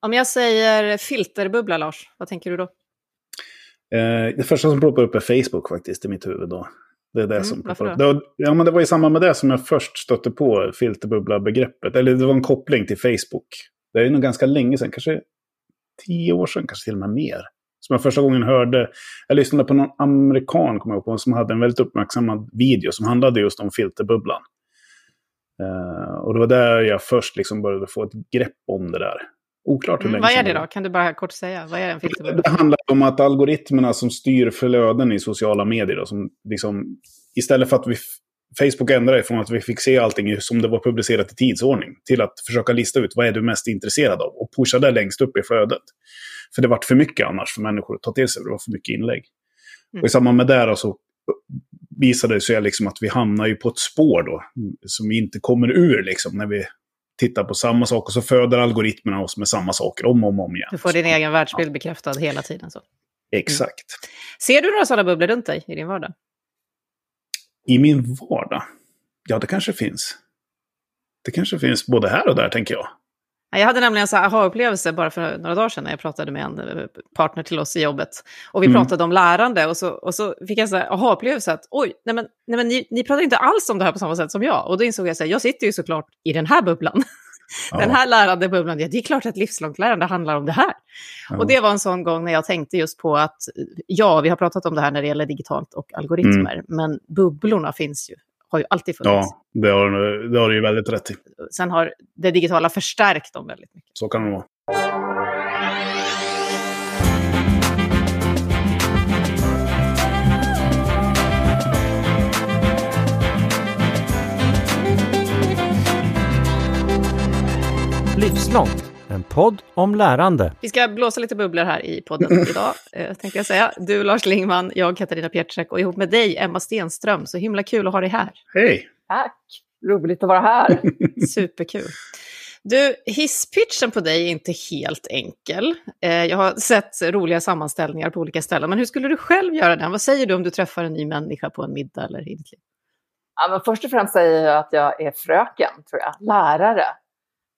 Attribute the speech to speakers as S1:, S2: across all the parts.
S1: Om jag säger filterbubbla, Lars, vad tänker du då?
S2: Eh, det första som ploppar upp är Facebook faktiskt i mitt huvud då. Det är det
S1: Mm,
S2: som ploppar upp. Det var, ja, men det var i samband med det som jag först stötte på filterbubbla-begreppet. Eller det var en koppling till Facebook. Det är nog ganska länge sedan, kanske tio år sedan, kanske till och med mer. Som jag första gången hörde, jag lyssnade på någon amerikan, kommer jag på, som hade en väldigt uppmärksammad video som handlade just om filterbubblan. Eh, och det var där jag först liksom började få ett grepp om det där. Oklart hur
S1: Mm,
S2: länge
S1: vad är det då? Kan du bara kort säga? Vad är en filterbubbla?
S2: Det handlar om att algoritmerna som styr flöden i sociala medier, då, som liksom, istället för att vi, Facebook ändrade från att vi fick se allting som det var publicerat i tidsordning, till att försöka lista ut vad är du mest intresserad av och pusha det längst upp i flödet. För det vart för mycket annars för människor att ta till sig, det var för mycket inlägg.
S1: Mm.
S2: Och i samband med det då så visade det sig liksom att vi hamnar ju på ett spår då, som vi inte kommer ur liksom, när vi tittar på samma sak och så föder algoritmerna oss med samma saker om och om, om igen.
S1: Du får din egen världsbild bekräftad hela tiden. Så.
S2: Exakt.
S1: Ser du några sådana bubblor runt dig i din vardag?
S2: I min vardag? Ja, det kanske finns. Det kanske finns både här och där, tänker jag.
S1: Ja, Jag hade nämligen en aha-upplevelse bara för några dagar sedan när jag pratade med en eh, partner till oss i jobbet. Och vi
S2: Mm.
S1: pratade om lärande och så, och så fick jag en aha-upplevelse att oj, nej men, nej men ni, ni pratar inte alls om det här på samma sätt som jag. Och då insåg jag att jag sitter ju såklart i den här bubblan. Den
S2: Ja.
S1: här lärande bubblan, ja, det är klart att livslångt lärande handlar om det här.
S2: Ja.
S1: Och det var en sån gång när jag tänkte just på att, ja, vi har pratat om det här när det gäller digitalt och algoritmer, men bubblorna finns ju, har ju alltid funnits.
S2: Ja, det har, det har du ju väldigt rätt i.
S1: Sen har det digitala förstärkt dem väldigt mycket.
S2: Så kan det vara.
S3: Livslångt, en podd om lärande.
S1: Vi ska blåsa lite bubblor här i podden idag, eh, tänkte jag säga. Du Lars Lingman, jag Katarina Pietschek och ihop med dig Emma Stenström. Så himla kul att ha dig här.
S2: Hej!
S4: Tack! Roligt att vara här.
S1: Superkul. Du, hisspitchen på dig är inte helt enkel. Eh, jag har sett roliga sammanställningar på olika ställen, men hur skulle du själv göra den? Vad säger du om du träffar en ny människa på en middag eller i ditt liv?
S4: Ja, men först och främst säger jag att jag är fröken, tror jag. Lärare.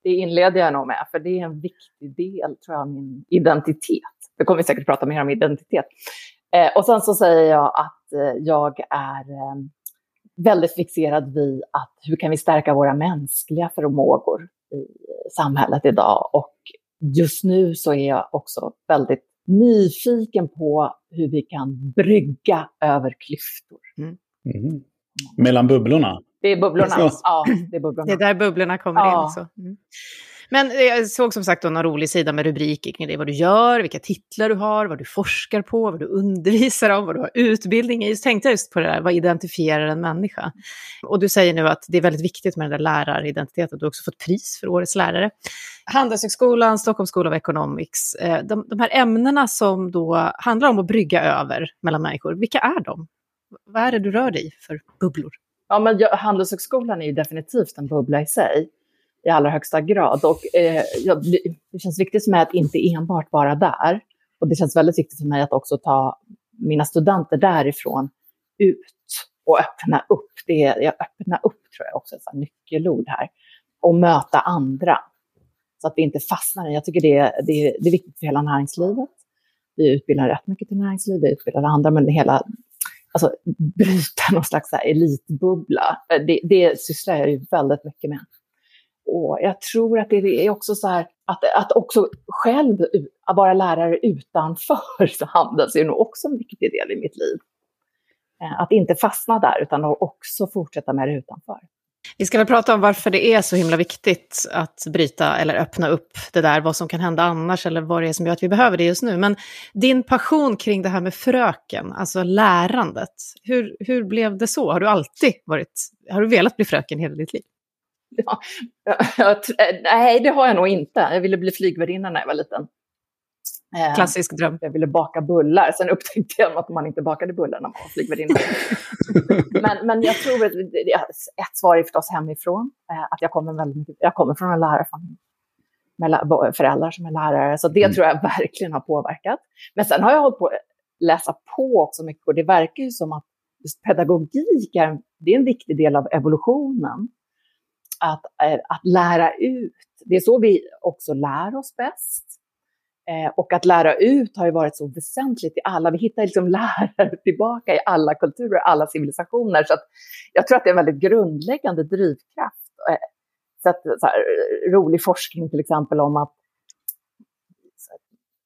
S4: Det inleder jag nog med, för det är en viktig del, tror jag, av min identitet. Det kommer vi säkert prata mer om identitet. Eh, och sen så säger jag att eh, jag är eh, väldigt fixerad vid att hur kan vi stärka våra mänskliga förmågor i samhället idag. Och just nu så är jag också väldigt nyfiken på hur vi kan brygga över klyftor.
S2: Mhm. Mellan bubblorna.
S4: Det är bubblorna.
S2: Ja.
S4: Ja, det är bubblorna.
S1: Det är där bubblorna kommer
S4: Ja.
S1: in. också. Mm. Men jag såg som sagt någon rolig sida med rubriker kring det. Vad du gör, vilka titlar du har, vad du forskar på, vad du undervisar om, vad du har utbildning i. Så tänkte jag just på det där, vad identifierar en människa? Och du säger nu att det är väldigt viktigt med den där läraridentiteten. Du har också fått pris för Årets lärare. Handelshögskolan, Stockholms School of Economics, eh, de, de här ämnena som då handlar om att brygga över mellan människor, vilka är de? Vad är det du rör dig i för bubblor?
S4: Ja, men jag, Handelshögskolan är ju definitivt en bubbla i sig i allra högsta grad. Och eh, jag, det känns viktigt för mig att inte enbart vara där. Och det känns väldigt viktigt för mig att också ta mina studenter därifrån ut och öppna upp. Det är, jag öppna upp tror jag också är ett nyckelord här. Och möta andra. Så att vi inte fastnar i, jag tycker det, är- det, det är viktigt för hela näringslivet. Vi utbildar rätt mycket till näringslivet, vi utbildar andra, men hela, alltså bryta någon slags här elitbubbla. Det, det sysslar jag ju väldigt mycket med. Och jag tror att det är också så här, att, att också själv att vara lärare utanför handels är nog också en viktig del i mitt liv. Eh, att inte fastna där, utan också fortsätta med det utanför.
S1: Vi ska väl prata om varför det är så himla viktigt att bryta eller öppna upp det där, vad som kan hända annars eller vad det är som gör att vi behöver det just nu. Men din passion kring det här med fröken, alltså lärandet, hur, hur blev det så? Har du alltid varit, har du velat bli fröken hela ditt liv?
S4: Ja, jag jag, eh, nej, det har jag nog inte. Jag ville bli flygvärdinna när jag var liten. Eh,
S1: Klassisk dröm.
S4: Jag ville baka bullar. Sen upptäckte jag att man inte bakade bullar när man var flygvärdinna. men, men jag tror att ett svar är förstås hemifrån. Eh, att jag kommer, väldigt jag kommer från en lärarfamilj med föräldrar som är lärare. Så det
S2: Mm.
S4: tror jag verkligen har påverkat. Men sen har jag hållit på att läsa på också mycket och det verkar ju som att pedagogik är, en- det är en viktig del av evolutionen. att, eh, att lära ut. Det är så vi också lär oss bäst. Eh, och att lära ut har ju varit så väsentligt i alla, vi hittar liksom lärare tillbaka i alla kulturer, alla civilisationer. Så att jag tror att det är en väldigt grundläggande drivkraft. Eh, så att, så här, rolig forskning till exempel om att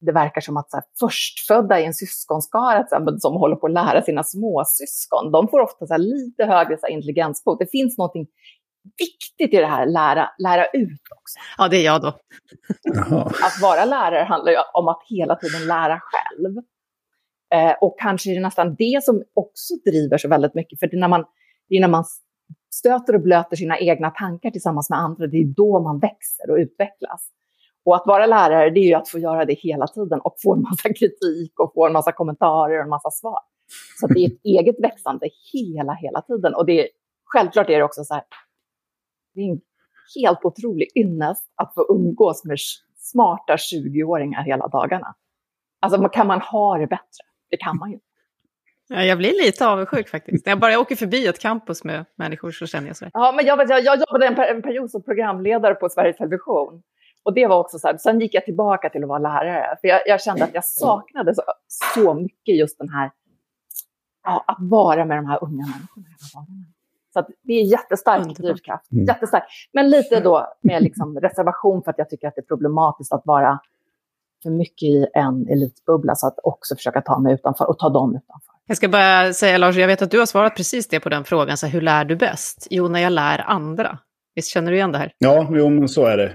S4: det verkar som att så här, förstfödda i en syskonskara exempel, som håller på att lära sina småsyskon, de får ofta så här, lite högre så här, intelligenskvot. Det finns något viktigt i det här lära, lära ut också.
S1: Ja, det är jag då.
S4: Att vara lärare handlar ju om att hela tiden lära själv. Eh, och kanske är det nästan det som också driver så väldigt mycket. För det är, när man, det är när man stöter och blöter sina egna tankar tillsammans med andra, det är då man växer och utvecklas. Och att vara lärare, det är ju att få göra det hela tiden och få en massa kritik och få en massa kommentarer och en massa svar. Så det är ett eget växande hela, hela tiden. Och det är, självklart är det också så här, det är en helt otrolig ynnest att få umgås med smarta 20-åringar hela dagarna. Alltså kan man ha det bättre? Det kan man ju.
S1: Ja, jag blir lite avundsjuk faktiskt. När jag bara åker förbi ett campus med människor så känner jag så. Här.
S4: Ja, men jag, jag, jag jobbade en, en period som programledare på Sveriges Television. Och det var också så här, sen gick jag tillbaka till att vara lärare. För jag, jag kände att jag saknade så, så mycket just den här, ja, att vara med de här unga människorna hela dagarna. Så det är jättestark drivkraft. Mm. Jättestark. Men lite då med liksom reservation för att jag tycker att det är problematiskt att vara för mycket i en elitbubbla. Så att också försöka ta mig utanför och ta dem utanför.
S1: Jag ska bara säga Lars, jag vet att du har svarat precis det på den frågan. Så hur lär du bäst? Jo, när jag lär andra. Visst känner du igen det här?
S2: Ja, jo, men så är det.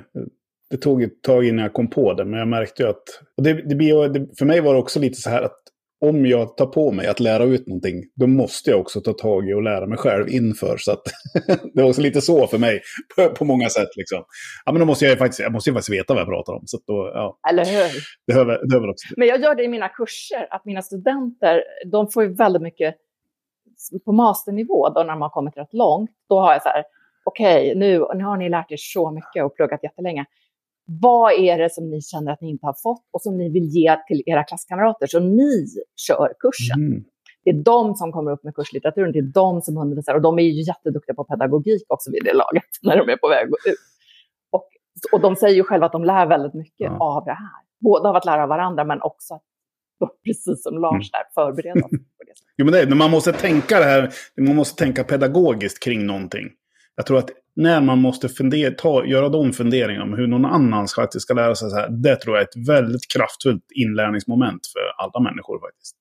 S2: Det tog ett tag innan jag kom på det, men jag märkte ju att... Och det, det, det, för mig var det också lite så här att om jag tar på mig att lära ut någonting, då måste jag också ta tag i och lära mig själv inför. Så att det var också lite så för mig på, på, många sätt. Liksom. Ja, men då måste jag, faktiskt, jag måste ju faktiskt veta vad jag pratar om. Så då, ja.
S4: Eller hur?
S2: Det hör, det hör också.
S4: Men jag gör det i mina kurser, att mina studenter, de får ju väldigt mycket på masternivå, då när de har kommit rätt långt, då har jag så här, okej, okay, nu, nu har ni lärt er så mycket och pluggat jättelänge vad är det som ni känner att ni inte har fått och som ni vill ge till era klasskamrater så ni kör kursen? Mm. Det är de som kommer upp med kurslitteraturen, det är de som undervisar och de är ju jätteduktiga på pedagogik också vid det laget när de är på väg ut. Och, och de säger ju själva att de lär väldigt mycket ja. av det här. Både av att lära av varandra men också att precis som Lars mm. där, förbereda på det.
S2: Jo, men det, man måste tänka det här, man måste tänka pedagogiskt kring någonting. Jag tror att när man måste fundera, ta, göra de funderingarna om hur någon annan faktiskt ska lära sig så här, det tror jag är ett väldigt kraftfullt inlärningsmoment för alla människor faktiskt.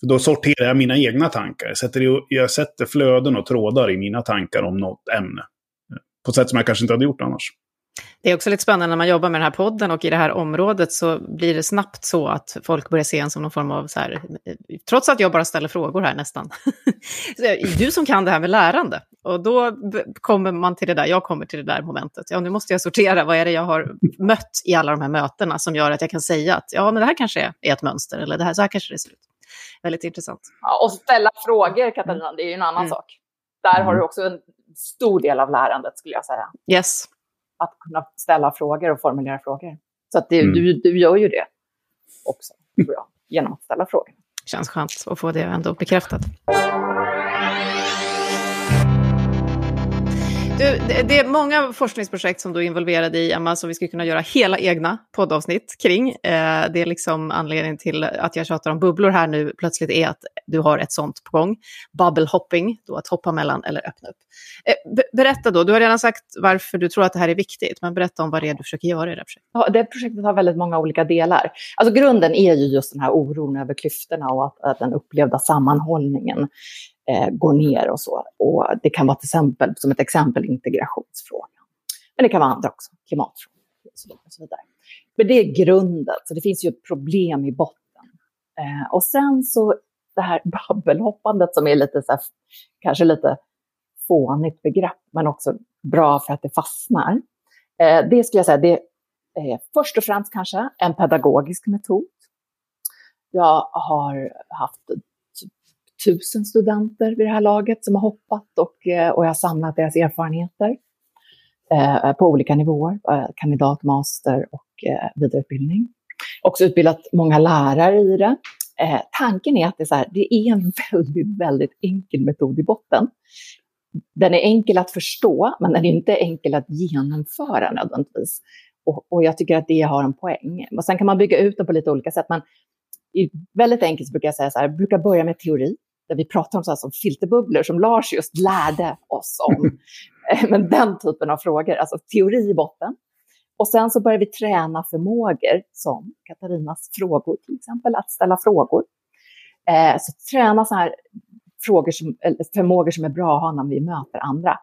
S2: För då sorterar jag mina egna tankar. Jag sätter, jag sätter flöden och trådar i mina tankar om något ämne. På ett sätt som jag kanske inte hade gjort annars.
S1: Det är också lite spännande när man jobbar med den här podden och i det här området så blir det snabbt så att folk börjar se en som någon form av så här, trots att jag bara ställer frågor här nästan. du som kan det här med lärande. Och då kommer man till det där, jag kommer till det där momentet. Ja, nu måste jag sortera, vad är det jag har mött i alla de här mötena som gör att jag kan säga att ja, men det här kanske är ett mönster eller det här, så här kanske det ser ut. Väldigt intressant.
S4: Ja, och ställa frågor, Katarina, det är ju en annan mm. sak. Där har du också en stor del av lärandet, skulle jag säga.
S1: Yes
S4: att kunna ställa frågor och formulera frågor. Så att det, mm. du, du gör ju det också, tror jag, genom att ställa frågor.
S1: Känns skönt att få det ändå bekräftat. Du, det är många forskningsprojekt som du är involverad i, Emma, som vi skulle kunna göra hela egna poddavsnitt kring. Eh, det är liksom anledningen till att jag tjatar om bubblor här nu plötsligt är att du har ett sånt på gång. Bubble hopping, då att hoppa mellan eller öppna upp. Eh, berätta då, du har redan sagt varför du tror att det här är viktigt, men berätta om vad det är du försöker göra i det här projektet.
S4: Ja, det projektet har väldigt många olika delar. Alltså grunden är ju just den här oron över klyftorna och att, att den upplevda sammanhållningen eh, går ner och så. Och det kan vara till exempel, som ett exempel integrationsfrågan. Men det kan vara andra också, klimatfrågan och så vidare. Men det är grunden, så det finns ju ett problem i botten. Eh, och sen så det här babbelhoppandet som är lite så här, kanske lite fånigt begrepp, men också bra för att det fastnar. Eh, det skulle jag säga, det är först och främst kanske en pedagogisk metod. Jag har haft tusen studenter vid det här laget som har hoppat och, eh, och jag har samlat deras erfarenheter eh, på olika nivåer, eh, kandidat, master och eh, vidareutbildning. Också utbildat många lärare i det. Eh, tanken är att det är, så här, det är en väldigt, väldigt enkel metod i botten. den är enkel att förstå, men den är inte enkel att genomföra nödvändigtvis. Och, och jag tycker att det har en poäng. Och sen kan man bygga ut den på lite olika sätt, men väldigt enkelt brukar jag säga så här, jag brukar börja med teori, där vi pratar om så här som filterbubblor som Lars just lärde oss om. Men den typen av frågor, alltså teori i botten. Och sen så börjar vi träna förmågor som Katarinas frågor till exempel, att ställa frågor. Eh, så träna så här frågor som, förmågor som är bra att ha när vi möter andra.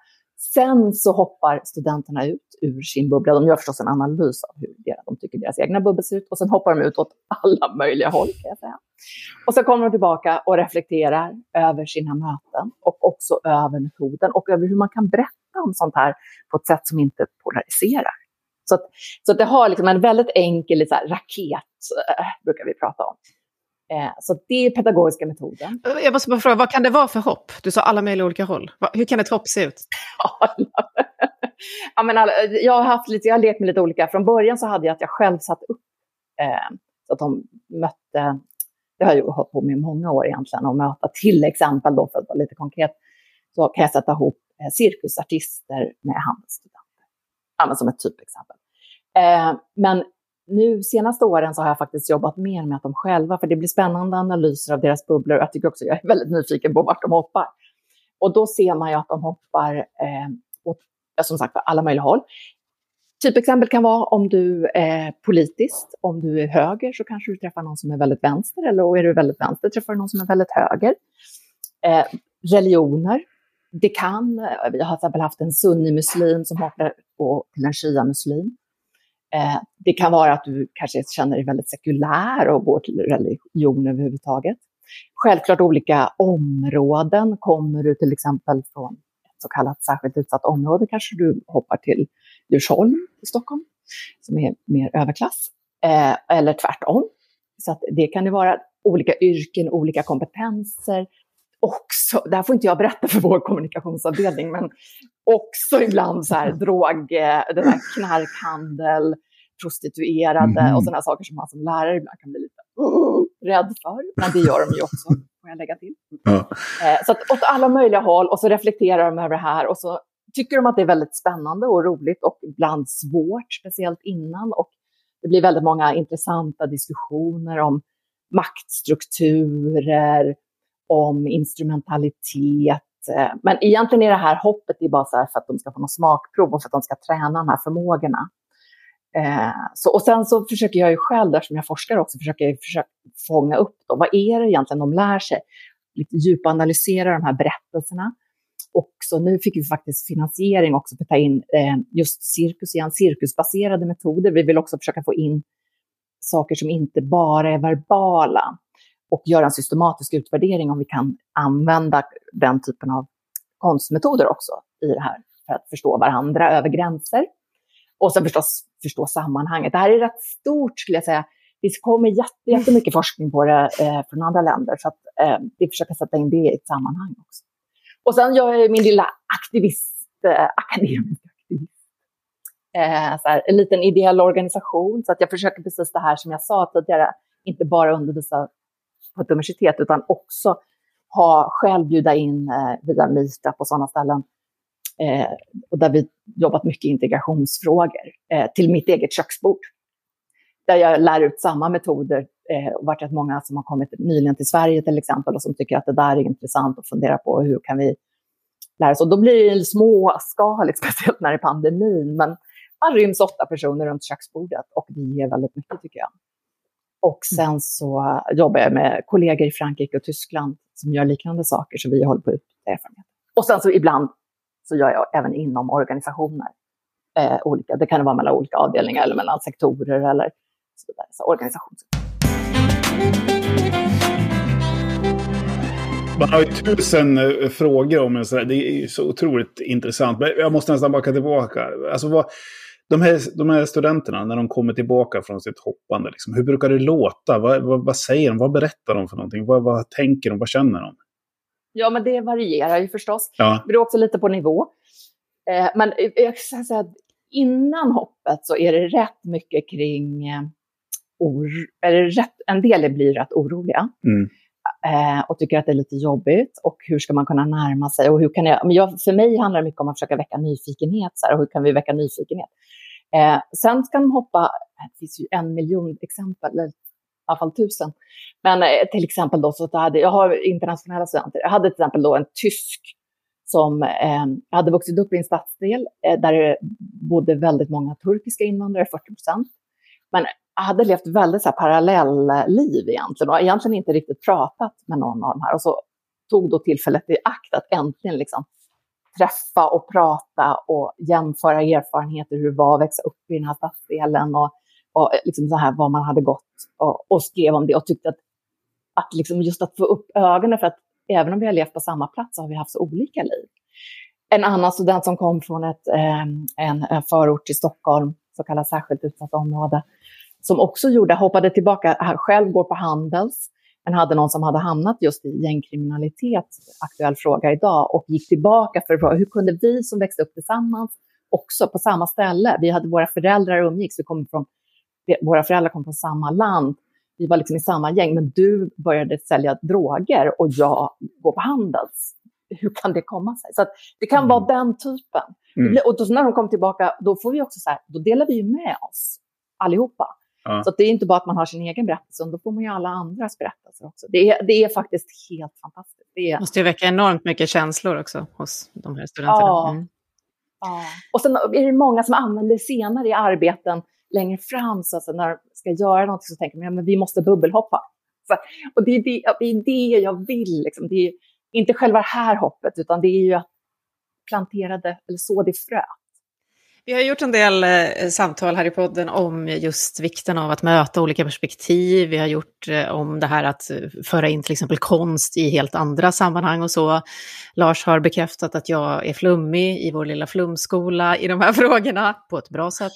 S4: Sen så hoppar studenterna ut ur sin bubbla. De gör förstås en analys av hur de tycker deras egna bubbel ser ut och sen hoppar de ut åt alla möjliga håll kan jag säga. Och så kommer de tillbaka och reflekterar över sina möten och också över metoden och över hur man kan berätta om sånt här på ett sätt som inte polariserar. Så, att, så att det har liksom en väldigt enkel så här, raket, eh, brukar vi prata om. Eh, så det är pedagogiska metoden.
S1: Jag måste bara fråga, vad kan det vara för hopp? Du sa alla möjliga olika håll. Hur kan ett hopp se ut?
S4: ja, men alla, jag har haft lite, jag har lekt med lite olika. Från början så hade jag att jag själv satt upp eh, så att de mötte, det har jag hållit på med i många år egentligen, att möta till exempel då för att vara lite konkret, så kan jag sätta ihop eh, cirkusartister med handelsstudenter. Ja, som ett typexempel. Eh, men nu senaste åren så har jag faktiskt jobbat mer med att de själva, för det blir spännande analyser av deras bubblor. Jag tycker också jag är väldigt nyfiken på vart de hoppar. Och då ser man ju att de hoppar eh, åt, som sagt, alla möjliga håll. Typexempel kan vara om du är politiskt, om du är höger så kanske du träffar någon som är väldigt vänster, eller är du väldigt vänster träffar du någon som är väldigt höger. Eh, religioner, det kan, eh, vi har till exempel haft en sunnimuslim som hoppar till en shia-muslim. Eh, det kan vara att du kanske känner dig väldigt sekulär och går till religion överhuvudtaget. Självklart olika områden. Kommer du till exempel från ett så kallat särskilt utsatt område kanske du hoppar till Djursholm i Stockholm, som är mer överklass. Eh, eller tvärtom. Så det kan ju vara olika yrken, olika kompetenser. Också, det här får inte jag berätta för vår kommunikationsavdelning, men också ibland så här drog, eh, den här knarkhandel, prostituerade mm. och sådana saker som man som lärare ibland kan bli lite uh, rädd för. Men det gör de ju också, får jag lägga till. Eh, så att åt alla möjliga håll och så reflekterar de över det här och så tycker de att det är väldigt spännande och roligt och ibland svårt, speciellt innan. Och det blir väldigt många intressanta diskussioner om maktstrukturer, om instrumentalitet, eh, men egentligen är det här hoppet är bara så för att de ska få något smakprov och för att de ska träna de här förmågorna. Eh, så, och sen så försöker jag ju själv, eftersom jag forskar också, försöker jag försöka fånga upp då, vad är det egentligen de lär sig? Lite djupanalysera de här berättelserna. Och så nu fick vi faktiskt finansiering också för att ta in eh, just cirkus igen, cirkusbaserade metoder. Vi vill också försöka få in saker som inte bara är verbala och göra en systematisk utvärdering om vi kan använda den typen av konstmetoder också i det här för att förstå varandra över gränser. Och sen förstås förstå sammanhanget. Det här är rätt stort skulle jag säga. Det kommer jättemycket forskning på det eh, från andra länder så att eh, vi försöker sätta in det i ett sammanhang också. Och sen gör jag min lilla aktivist, eh, akademisk aktivist. Eh, så här, en liten ideell organisation så att jag försöker precis det här som jag sa tidigare, inte bara undervisa på ett universitet, utan också ha, själv bjuda in eh, via Meetup och sådana ställen. Eh, och där vi jobbat mycket integrationsfrågor eh, till mitt eget köksbord. Där jag lär ut samma metoder. Eh, och varit rätt många som har kommit nyligen till Sverige till exempel och som tycker att det där är intressant och funderar på hur kan vi lära oss. Och då blir det småskaligt, speciellt när det är pandemin. Men man ryms åtta personer runt köksbordet och det ger väldigt mycket tycker jag. Och sen så jobbar jag med kollegor i Frankrike och Tyskland som gör liknande saker, så vi håller på att utbyta erfarenheter. Och sen så ibland så gör jag även inom organisationer. Eh, olika, det kan vara mellan olika avdelningar eller mellan sektorer eller så vidare. Så organisation.
S2: Man har ju tusen eh, frågor om det, det är så otroligt intressant. Men jag måste nästan backa tillbaka. Alltså vad, de här, de här studenterna, när de kommer tillbaka från sitt hoppande, liksom, hur brukar det låta? Vad, vad, vad, säger de? Vad berättar de för någonting? Vad, vad tänker de? Vad känner de?
S4: Ja, men det varierar ju förstås. Ja. Det beror också lite på nivå. Eh, men jag ska säga att innan hoppet så är det rätt mycket kring... Eh, or, är rätt, en del blir rätt oroliga. Mm. eh, och tycker att det är lite jobbigt. Och hur ska man kunna närma sig? Och hur kan jag, men jag, för mig handlar det mycket om att försöka väcka nyfikenhet. Så här, och hur kan vi väcka nyfikenhet? Eh, sen ska de hoppa, eh, det finns ju en miljon exempel, eller i alla fall tusen. Men eh, till exempel då, så att jag, hade, jag har internationella studenter. Jag hade till exempel då en tysk som eh, hade vuxit upp i en stadsdel eh, där det bodde väldigt många turkiska invandrare, 40 procent. Men hade levt väldigt så här parallellliv egentligen och egentligen inte riktigt pratat med någon av de här. Och så tog då tillfället i akt att äntligen liksom träffa och prata och jämföra erfarenheter, hur det var att växa upp i den här stadsdelen och, och liksom så här vad man hade gått och, och skrev om det och tyckte att, att liksom just att få upp ögonen för att även om vi har levt på samma plats så har vi haft så olika liv. En annan student som kom från ett, eh, en, en förort till Stockholm, så kallat särskilt utsatt område, som också gjorde, hoppade tillbaka, själv går på Handels, men hade någon som hade hamnat just i gängkriminalitet, aktuell fråga idag, och gick tillbaka för att fråga hur kunde vi som växte upp tillsammans också på samma ställe, vi hade våra föräldrar umgicks, vi kom från, våra föräldrar kom från samma land, vi var liksom i samma gäng, men du började sälja droger och jag går på Handels. Hur kan det komma sig? Så det kan mm. vara den typen. Mm. Och då, när de kom tillbaka, då får vi också så här, då delar vi ju med oss allihopa. Ja. Så det är inte bara att man har sin egen berättelse, då får man ju alla andras berättelser också. Det är, det är faktiskt helt fantastiskt. Det är...
S1: måste ju väcka enormt mycket känslor också hos de här studenterna.
S4: Ja. Mm. ja. Och sen är det många som använder det senare i arbeten längre fram, så alltså när de ska göra något så tänker man att ja, vi måste bubbelhoppa. Så, och det är det, det är det jag vill. Liksom. Det är inte själva det här hoppet, utan det är ju att plantera det, eller så det fröet.
S1: Vi har gjort en del eh, samtal här i podden om just vikten av att möta olika perspektiv. Vi har gjort eh, om det här att eh, föra in till exempel konst i helt andra sammanhang och så. Lars har bekräftat att jag är flummig i vår lilla flumskola i de här frågorna på ett bra sätt.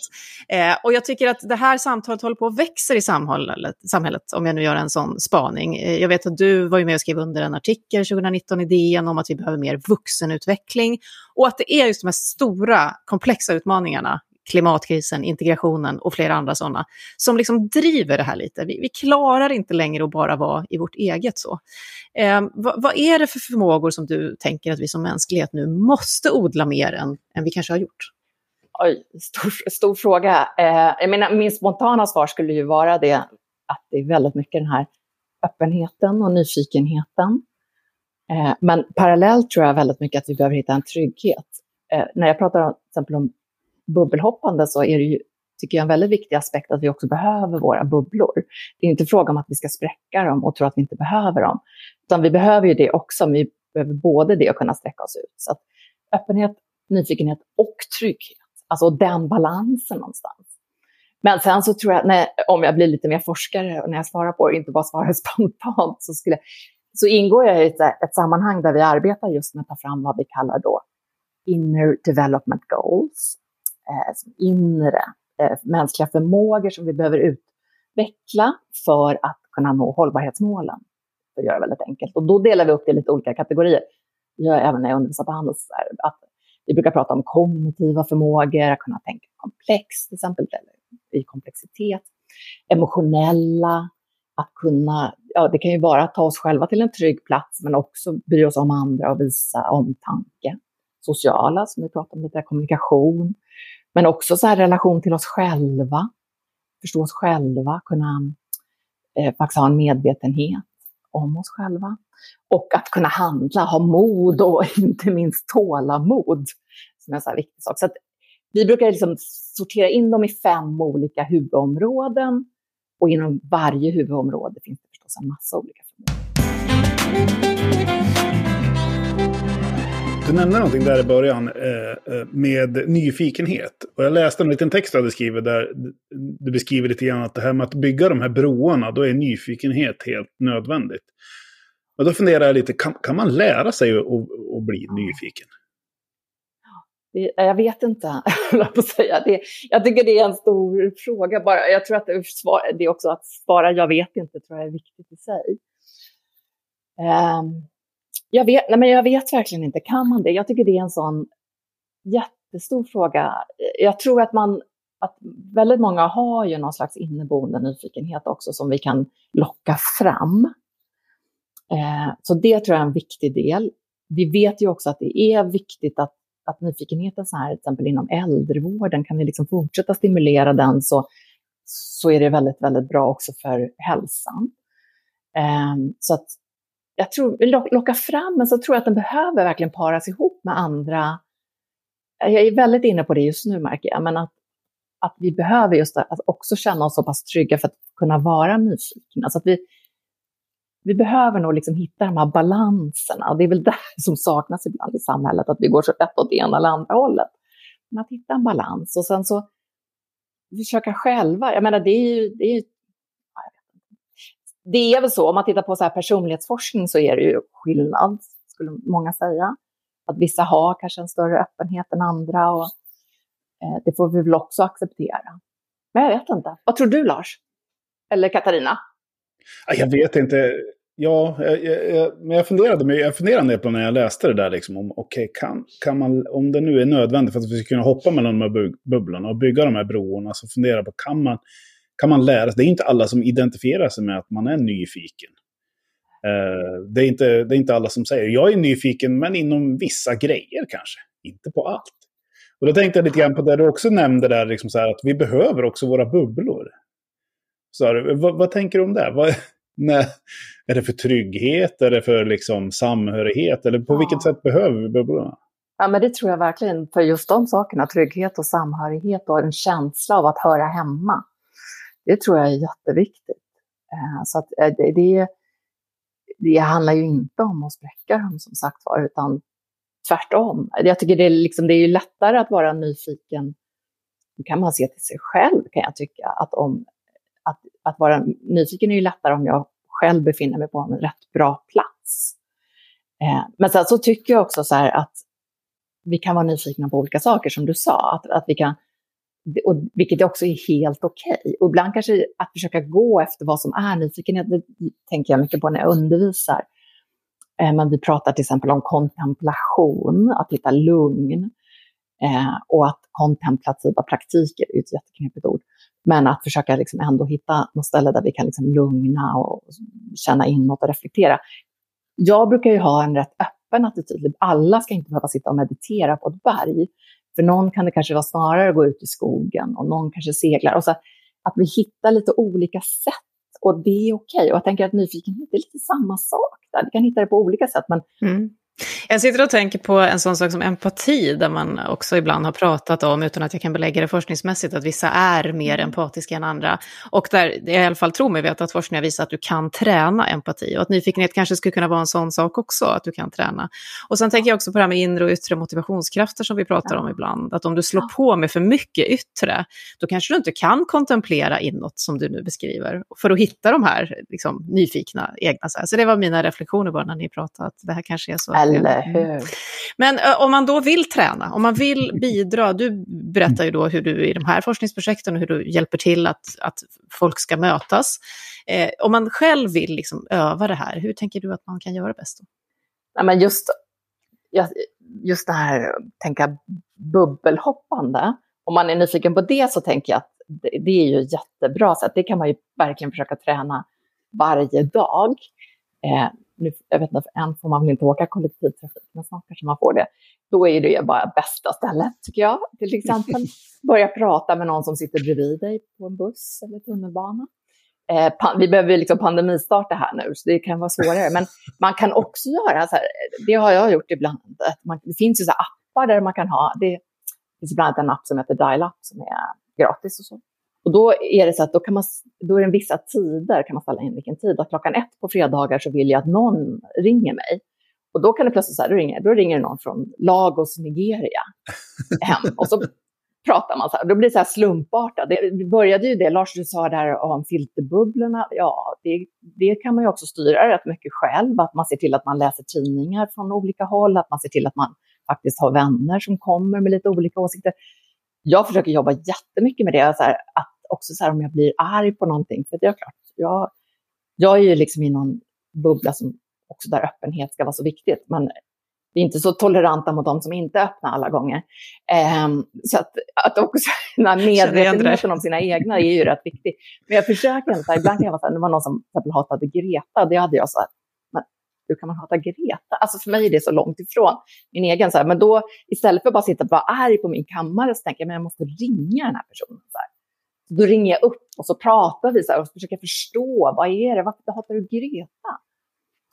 S1: Eh, och jag tycker att det här samtalet håller på att växa i samhället, samhället, om jag nu gör en sån spaning. Eh, jag vet att du var ju med och skrev under en artikel 2019 i DN om att vi behöver mer vuxenutveckling och att det är just de här stora komplexa utmaningarna, klimatkrisen, integrationen och flera andra sådana, som liksom driver det här lite. Vi, vi klarar inte längre att bara vara i vårt eget så. Eh, vad, vad, är det för förmågor som du tänker att vi som mänsklighet nu måste odla mer än, än vi kanske har gjort?
S4: Oj, stor, stor fråga. Eh, jag menar, min spontana svar skulle ju vara det att det är väldigt mycket den här öppenheten och nyfikenheten. Eh, men parallellt tror jag väldigt mycket att vi behöver hitta en trygghet. Eh, när jag pratar om, till exempel om bubbelhoppande så är det ju, tycker jag, en väldigt viktig aspekt att vi också behöver våra bubblor. Det är inte fråga om att vi ska spräcka dem och tro att vi inte behöver dem. Utan vi behöver ju det också, men vi behöver både det och kunna sträcka oss ut. Så att öppenhet, nyfikenhet och trygghet. Alltså den balansen någonstans. Men sen så tror jag, när, om jag blir lite mer forskare och när jag svarar på det, inte bara svarar spontant, så skulle så ingår jag i ett, ett sammanhang där vi arbetar just med att ta fram vad vi kallar då inner development goals, eh, inre eh, mänskliga förmågor som vi behöver utveckla för att kunna nå hållbarhetsmålen. För att göra det väldigt enkelt. Och då delar vi upp det i lite olika kategorier. Jag även när jag undervisar på Handels, att vi brukar prata om kognitiva förmågor, att kunna tänka komplext till exempel, eller i komplexitet. Emotionella, att kunna, ja det kan ju vara att ta oss själva till en trygg plats, men också bry oss om andra och visa omtanke. Sociala, som vi pratade om lite, kommunikation. Men också så här relation till oss själva. Förstå oss själva, kunna eh, faktiskt ha en medvetenhet om oss själva. Och att kunna handla, ha mod och inte minst tålamod, som är en så här viktig sak. Så att vi brukar liksom sortera in dem i fem olika huvudområden och inom varje huvudområde finns oss en massa olika förmågor.
S2: Du nämnde någonting där i början eh, eh, med nyfikenhet. Och jag läste en liten text du hade skrivit där du beskriver lite grann att det här med att bygga de här broarna, då är nyfikenhet helt nödvändigt. Och då funderar jag lite, kan, kan man lära sig att, att bli nyfiken?
S4: Det, jag vet inte, på säga. Det, jag tycker det är en stor fråga. Bara, jag tror att det, det är också att svara jag vet inte, tror jag är viktigt i sig. Um, jag, vet, nej men jag vet verkligen inte, kan man det? Jag tycker det är en sån jättestor fråga. Jag tror att man att väldigt många har ju någon slags inneboende nyfikenhet också som vi kan locka fram. Eh, så det tror jag är en viktig del. Vi vet ju också att det är viktigt att, att nyfikenheten så här, till exempel inom äldrevården, kan vi liksom fortsätta stimulera den så, så är det väldigt, väldigt bra också för hälsan. Eh, så att jag tror, locka fram, men så tror jag att den behöver verkligen paras ihop med andra. Jag är väldigt inne på det just nu märker jag, men att, att vi behöver just att också känna oss så pass trygga för att kunna vara nyfikna. Så att vi, vi behöver nog liksom hitta de här balanserna. Och det är väl det som saknas ibland i samhället, att vi går så lätt åt det ena eller andra hållet. Men att hitta en balans och sen så försöka själva. Jag menar, det är ju, det är ju det är väl så, om man tittar på så här personlighetsforskning så är det ju skillnad, skulle många säga. Att vissa har kanske en större öppenhet än andra och eh, det får vi väl också acceptera. Men jag vet inte. Vad tror du Lars? Eller Katarina?
S2: Jag vet inte. Ja, jag, jag, men jag funderade, jag funderade på när jag läste det där, liksom, om, okay, kan, kan man, om det nu är nödvändigt för att vi ska kunna hoppa mellan de här bubblorna och bygga de här broarna, så fundera på, kan man, kan man lära sig? Det är inte alla som identifierar sig med att man är nyfiken. Eh, det, är inte, det är inte alla som säger, jag är nyfiken, men inom vissa grejer kanske, inte på allt. Och då tänkte jag lite grann på det du också nämnde där, liksom så här, att vi behöver också våra bubblor. Så, vad, vad tänker du om det? Vad, nej, är det för trygghet? Är det för liksom, samhörighet? Eller på ja. vilket sätt behöver vi bubblorna?
S4: Ja, men det tror jag verkligen. För just de sakerna, trygghet och samhörighet och en känsla av att höra hemma. Det tror jag är jätteviktigt. Eh, så att eh, det, det, det handlar ju inte om att spräcka dem som sagt var, utan tvärtom. Jag tycker det är, liksom, det är ju lättare att vara nyfiken, då kan man se till sig själv kan jag tycka, att om att, vara nyfiken är ju lättare om jag själv befinner mig på en rätt bra plats. Eh, men sen så tycker jag också så här att vi kan vara nyfikna på olika saker, som du sa. Att, att vi kan, och, vilket också är helt okej. Okay. Och ibland kanske att försöka gå efter vad som är nyfikenhet, det tänker jag mycket på när jag undervisar. Eh, men vi pratar till exempel om kontemplation, att hitta lugn. Eh, och att kontemplativa praktiker är ett jätteknepigt ord. Men att försöka liksom ändå hitta något ställe där vi kan liksom lugna och känna inåt och reflektera. Jag brukar ju ha en rätt öppen attityd. Alla ska inte behöva sitta och meditera på ett berg. För någon kan det kanske vara snarare att gå ut i skogen och någon kanske seglar. Och så att vi hittar lite olika sätt och det är okej. Okay. Och jag tänker att nyfikenhet är lite samma sak där. Vi kan hitta det på olika sätt. Men mm.
S1: Jag sitter och tänker på en sån sak som empati, där man också ibland har pratat om, utan att jag kan belägga det forskningsmässigt, att vissa är mer mm. empatiska än andra. Och där jag i alla fall tror mig veta att forskningen visar att du kan träna empati. Och att nyfikenhet kanske skulle kunna vara en sån sak också, att du kan träna. Och sen tänker jag också på det här med inre och yttre motivationskrafter som vi pratar om ibland. Att om du slår på med för mycket yttre, då kanske du inte kan kontemplera inåt som du nu beskriver. För att hitta de här liksom, nyfikna egna. Så det var mina reflektioner bara när ni pratade, att det här kanske är så
S4: eller mm. hur?
S1: Men om man då vill träna, om man vill bidra, du berättar ju då hur du i de här forskningsprojekten och hur du hjälper till att, att folk ska mötas. Eh, om man själv vill liksom öva det här, hur tänker du att man kan göra bäst? Då?
S4: Ja, men just, just det här, tänka bubbelhoppande, om man är nyfiken på det så tänker jag att det, är ju jättebra, så det kan man ju verkligen försöka träna varje dag. Eh, nu, jag vet inte, än får man väl inte åka kollektivtrafik, men snart kanske man får det. Då är det ju bara bästa stället, tycker jag. Till exempel börja prata med någon som sitter bredvid dig på en buss eller tunnelbana. Eh, vi behöver liksom pandemistarta här nu, så det kan vara svårare. Men man kan också göra så här, det har jag gjort ibland. Man, det finns ju så appar där man kan ha, det finns bland annat en app som heter Dial-Up som är gratis och så. Och då är det så att då, kan man, då är det vissa tider, kan man ställa in vilken tid. Att klockan ett på fredagar så vill jag att någon ringer mig. Och då kan det plötsligt så här, då ringer, då ringer någon från Lagos, Nigeria hem. Och så pratar man så här. Då blir det så här slumpartat. Det började ju det, Lars, du sa där om filterbubblorna. Ja, det, det kan man ju också styra rätt mycket själv. Att man ser till att man läser tidningar från olika håll. Att man ser till att man faktiskt har vänner som kommer med lite olika åsikter. Jag försöker jobba jättemycket med det. Så här, att också så här om jag blir arg på någonting. För det är klart, jag, jag är ju liksom i någon bubbla som också där öppenhet ska vara så viktigt. Men vi är inte så toleranta mot de som inte är öppna alla gånger. Um, så att, att också den här medvetenheten om sina egna är ju rätt viktig. Men jag försöker inte, ibland kan jag vara så här, det var någon som till hatade Greta, det hade jag så här, men hur kan man hata Greta? Alltså för mig är det så långt ifrån min egen. Så här. Men då istället för att bara sitta och vara arg på min kammare så tänker jag, men jag måste ringa den här personen. Så här. Då ringer jag upp och så pratar vi så här, och försöker förstå, vad är det, varför hatar du Greta?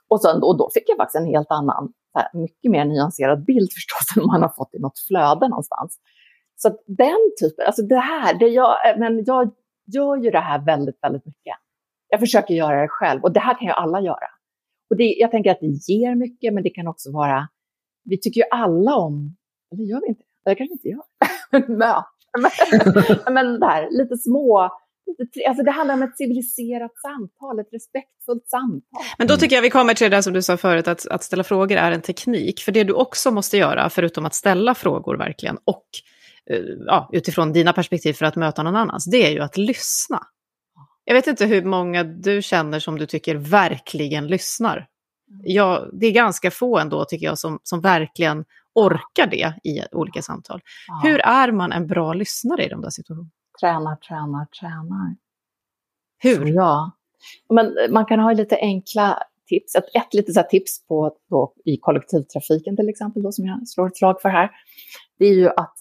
S4: Och, sen, och då fick jag faktiskt en helt annan, här, mycket mer nyanserad bild förstås än man har fått i något flöde någonstans. Så den typen, alltså det här, det jag, eh, men jag gör ju det här väldigt, väldigt mycket. Jag försöker göra det själv och det här kan ju alla göra. Och det, jag tänker att det ger mycket, men det kan också vara, vi tycker ju alla om, eller gör vi inte det? Det kanske inte gör. Möten men, men där, lite små, lite, alltså det handlar om ett civiliserat samtal, ett respektfullt samtal.
S1: Men då tycker jag vi kommer till det där som du sa förut, att, att ställa frågor är en teknik. För det du också måste göra, förutom att ställa frågor verkligen, och eh, ja, utifrån dina perspektiv för att möta någon annans, det är ju att lyssna. Jag vet inte hur många du känner som du tycker verkligen lyssnar. Ja, det är ganska få ändå, tycker jag, som, som verkligen orkar det i olika samtal. Ja. Hur är man en bra lyssnare i de där situationerna?
S4: Tränar, tränar, tränar.
S1: Hur?
S4: ja. Men man kan ha lite enkla tips. Ett, ett litet så tips på, på, i kollektivtrafiken till exempel, då, som jag slår ett slag för här. Det är ju att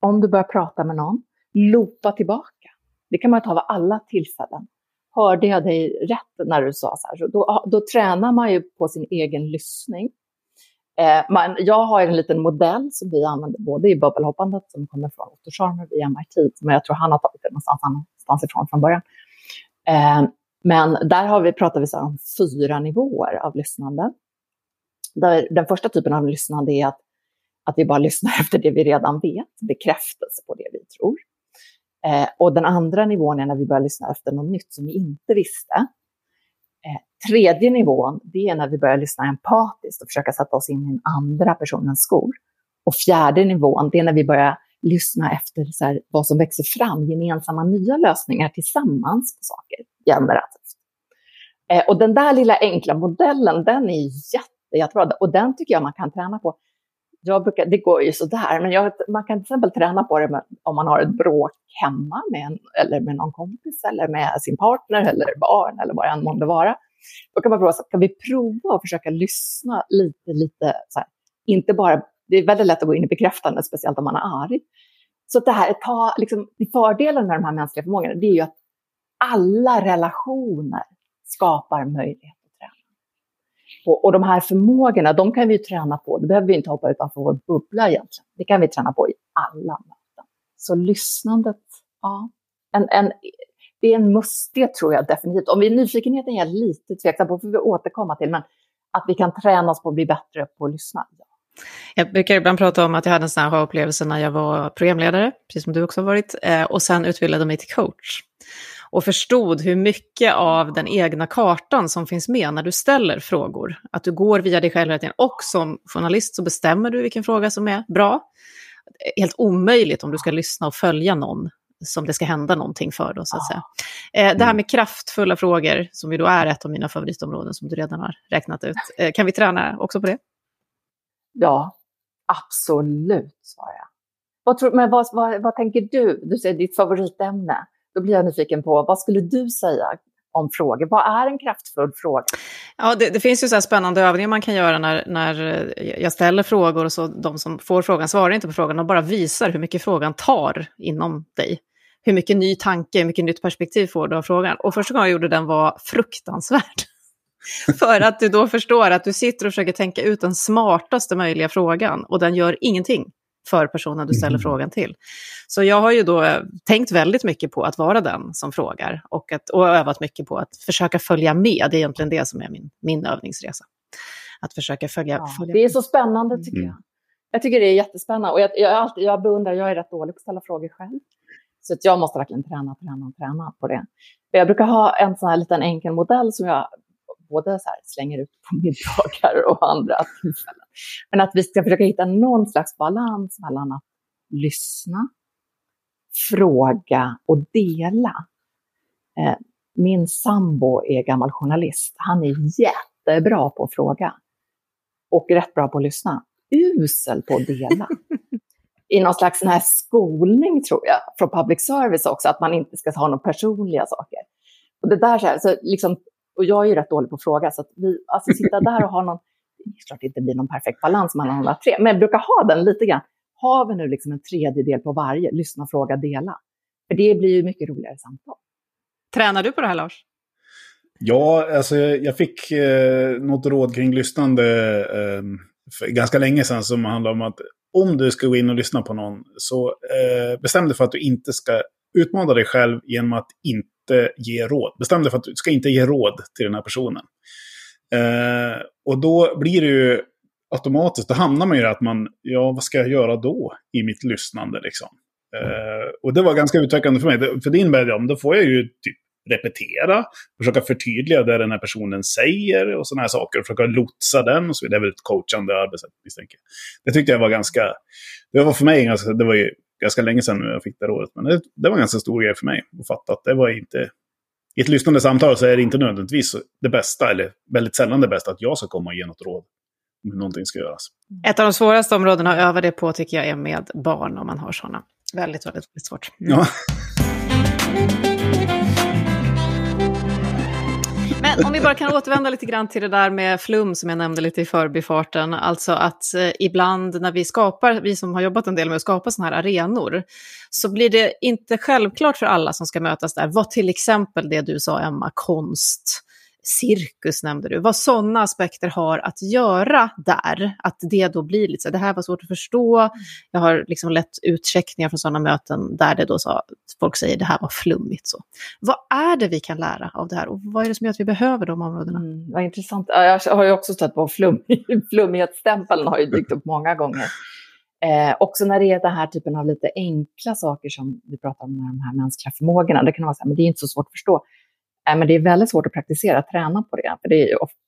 S4: om du börjar prata med någon, loopa tillbaka. Det kan man ta vid alla tillfällen. Hörde jag dig rätt när du sa så här? då, då tränar man ju på sin egen lyssning. Eh, man, jag har en liten modell som vi använder både i bubbelhoppandet som kommer från Otto Scharmer via MIT, men jag tror han har tagit det någonstans, någonstans ifrån från början. Eh, men där har vi, pratar vi så om fyra nivåer av lyssnande. Där den första typen av lyssnande är att, att vi bara lyssnar efter det vi redan vet, bekräftelse på det vi tror. Eh, och den andra nivån är när vi börjar lyssna efter något nytt som vi inte visste. Eh, tredje nivån, det är när vi börjar lyssna empatiskt och försöka sätta oss in i den andra personens skor. Och fjärde nivån, det är när vi börjar lyssna efter så här, vad som växer fram, gemensamma nya lösningar tillsammans på saker, generativt. Eh, och den där lilla enkla modellen, den är jätte, jättebra. Och den tycker jag man kan träna på jag brukar, det går ju sådär, men jag, man kan till exempel träna på det med, om man har ett bråk hemma med en, eller med någon kompis eller med sin partner eller barn eller vad det än månde vara. Då kan man prova, kan vi prova att försöka lyssna lite, lite så här, inte bara, det är väldigt lätt att gå in i bekräftande, speciellt om man är arg. Så det här, ta, liksom, fördelen med de här mänskliga förmågorna, det är ju att alla relationer skapar möjlighet och, och de här förmågorna, de kan vi träna på. Det behöver vi inte hoppa utanför vår bubbla egentligen. Det kan vi träna på i alla möten. Så lyssnandet, ja. En, en, det är en must, det tror jag definitivt. Om vi nyfikenheten är lite tveksam på, får vi återkomma till, men att vi kan träna oss på att bli bättre på att lyssna. Ja.
S1: Jag brukar ibland prata om att jag hade en sån här upplevelse när jag var programledare, precis som du också har varit, eh, och sen utbildade mig till coach och förstod hur mycket av den egna kartan som finns med när du ställer frågor. Att du går via dig själv hela tiden. Och som journalist så bestämmer du vilken fråga som är bra. Helt omöjligt om du ska lyssna och följa någon som det ska hända någonting för. Då, så att säga. Eh, det här med kraftfulla frågor, som ju då är ett av mina favoritområden som du redan har räknat ut. Eh, kan vi träna också på det?
S4: Ja, absolut, svarar jag. Vad, tror, men vad, vad, vad tänker du? Du säger ditt favoritämne. Då blir jag nyfiken på, vad skulle du säga om frågor? Vad är en kraftfull fråga?
S1: Ja, det, det finns ju så spännande övningar man kan göra när, när eh, jag ställer frågor och så de som får frågan svarar inte på frågan och bara visar hur mycket frågan tar inom dig. Hur mycket ny tanke, hur mycket nytt perspektiv får du av frågan. Och första gången jag gjorde den var fruktansvärd. För att du då förstår att du sitter och försöker tänka ut den smartaste möjliga frågan och den gör ingenting för personen du ställer mm. frågan till. Så jag har ju då eh, tänkt väldigt mycket på att vara den som frågar och, att, och övat mycket på att försöka följa med. Det är egentligen det som är min, min övningsresa. Att försöka följa, ja, följa
S4: Det är så spännande tycker mm. jag. Jag tycker det är jättespännande och jag, jag, alltid, jag beundrar, jag är rätt dålig på att ställa frågor själv. Så att jag måste verkligen träna, träna, träna på det. Jag brukar ha en sån här liten enkel modell som jag både så här, slänger ut på middagar och andra tillfällen. Men att vi ska försöka hitta någon slags balans mellan att lyssna, fråga och dela. Eh, min sambo är gammal journalist. Han är jättebra på att fråga och rätt bra på att lyssna. Usel på att dela. I någon slags sån här skolning, tror jag, från public service också, att man inte ska ha några personliga saker. Och det där så, här, så liksom Och jag är ju rätt dålig på att fråga, så att vi, alltså sitta där och ha någon, klart det inte blir någon perfekt balans mellan alla tre, men jag brukar ha den lite grann. Har vi nu liksom en tredjedel på varje, lyssna, fråga, dela. För det blir ju mycket roligare samtal.
S1: Tränar du på det här Lars?
S2: Ja, alltså jag fick eh, något råd kring lyssnande eh, för ganska länge sedan som handlar om att om du ska gå in och lyssna på någon så eh, bestäm dig för att du inte ska utmana dig själv genom att inte ge råd. Bestäm dig för att du ska inte ge råd till den här personen. Eh, och då blir det ju automatiskt, då hamnar man ju i att man, ja vad ska jag göra då i mitt lyssnande liksom? Eh, och det var ganska utvecklande för mig, för det innebär ju, då får jag ju typ repetera, försöka förtydliga det den här personen säger och sådana här saker. Och försöka lotsa den och så vidare. Det är väl ett coachande arbetssätt misstänker Det tyckte jag var ganska... Det var för mig ganska... Det var ju ganska länge sedan jag fick det rådet. Men det, det var en ganska stor grej för mig att fatta att det var inte... I ett lyssnande samtal så är det inte nödvändigtvis det bästa, eller väldigt sällan det bästa, att jag ska komma och ge något råd om hur någonting ska göras.
S1: Ett av de svåraste områdena att öva det på tycker jag är med barn, om man har sådana. Väldigt, väldigt, väldigt svårt.
S2: Mm. Ja.
S1: Men om vi bara kan återvända lite grann till det där med flum som jag nämnde lite i förbifarten. Alltså att eh, ibland när vi skapar, vi som har jobbat en del med att skapa sådana här arenor, så blir det inte självklart för alla som ska mötas där vad till exempel det du sa Emma, konst, cirkus nämnde du, vad sådana aspekter har att göra där. Att det då blir lite så det här var svårt att förstå. Jag har liksom lett utcheckningar från sådana möten där det då sa, folk säger det här var flummigt. Så. Vad är det vi kan lära av det här och vad är det som gör att vi behöver de områdena?
S4: Mm, vad intressant. Jag har ju också stött på flum, flummighetsstämpeln har ju dykt upp många gånger. Eh, också när det är den här typen av lite enkla saker som vi pratar om, med de här mänskliga förmågorna, det kan vara så här, men det är inte så svårt att förstå. Äh, men det är väldigt svårt att praktisera, träna på det. För det är ju ofta